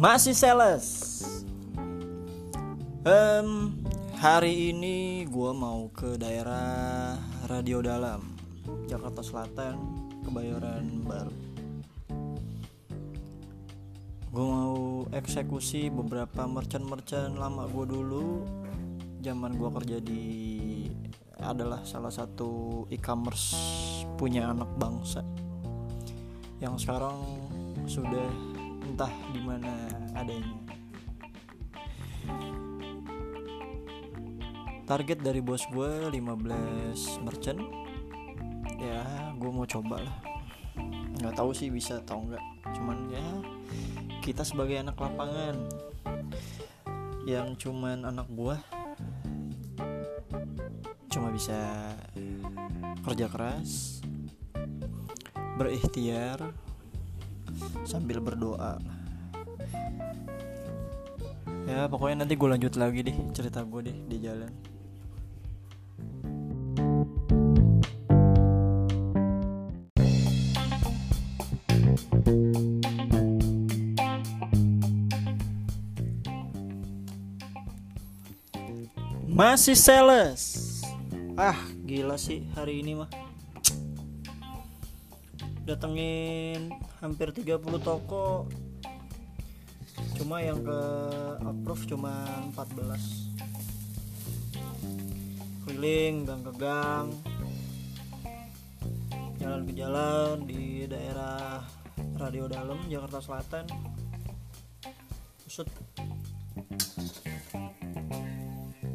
Masih sales. Em, hari ini gue mau ke daerah Radio Dalam, Jakarta Selatan, Kebayoran Baru. Gue mau eksekusi beberapa merchant-merchant lama gue dulu. Zaman gue kerja di adalah salah satu e-commerce punya anak bangsa yang sekarang sudah entah di mana adanya. Target dari bos gue 15 merchant. Ya, gue mau coba lah. Nggak tahu sih bisa atau enggak. Cuman ya kita sebagai anak lapangan yang cuman anak buah cuma bisa kerja keras berikhtiar sambil berdoa. Ya pokoknya nanti gue lanjut lagi deh cerita gue deh di jalan. Masih sales. Ah gila sih hari ini mah datengin hampir 30 toko. Cuma yang ke approve cuma 14 keliling gang ke gang. Jalan ke jalan di daerah Radio Dalam Jakarta Selatan. Usut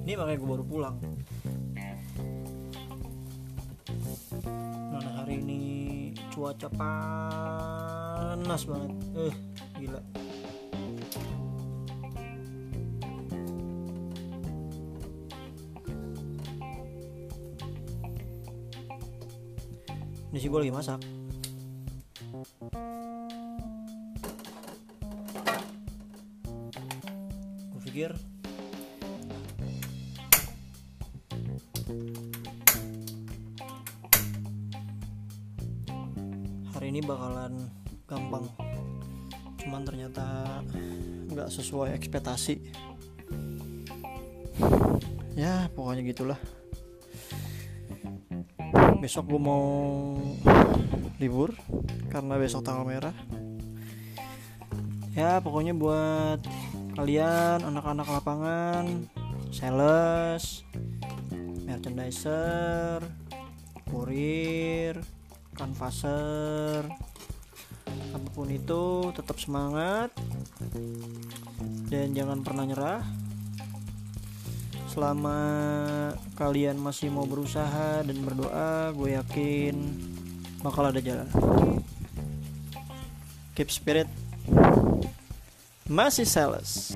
ini makanya gue baru pulang cuaca panas banget. Eh gila. Ini sih gue lagi masak. Gue pikir hari ini bakalan gampang. Cuman ternyata nggak sesuai ekspektasi. Ya pokoknya gitulah. Besok gue mau libur karena besok tanggal merah. Ya pokoknya buat kalian anak-anak lapangan sales merchandiser kurir kanvaser apa pun itu tetap semangat. Dan jangan pernah nyerah. Selama kalian masih mau berusaha dan berdoa gue yakin bakal ada jalan. Keep spirit. Masih sales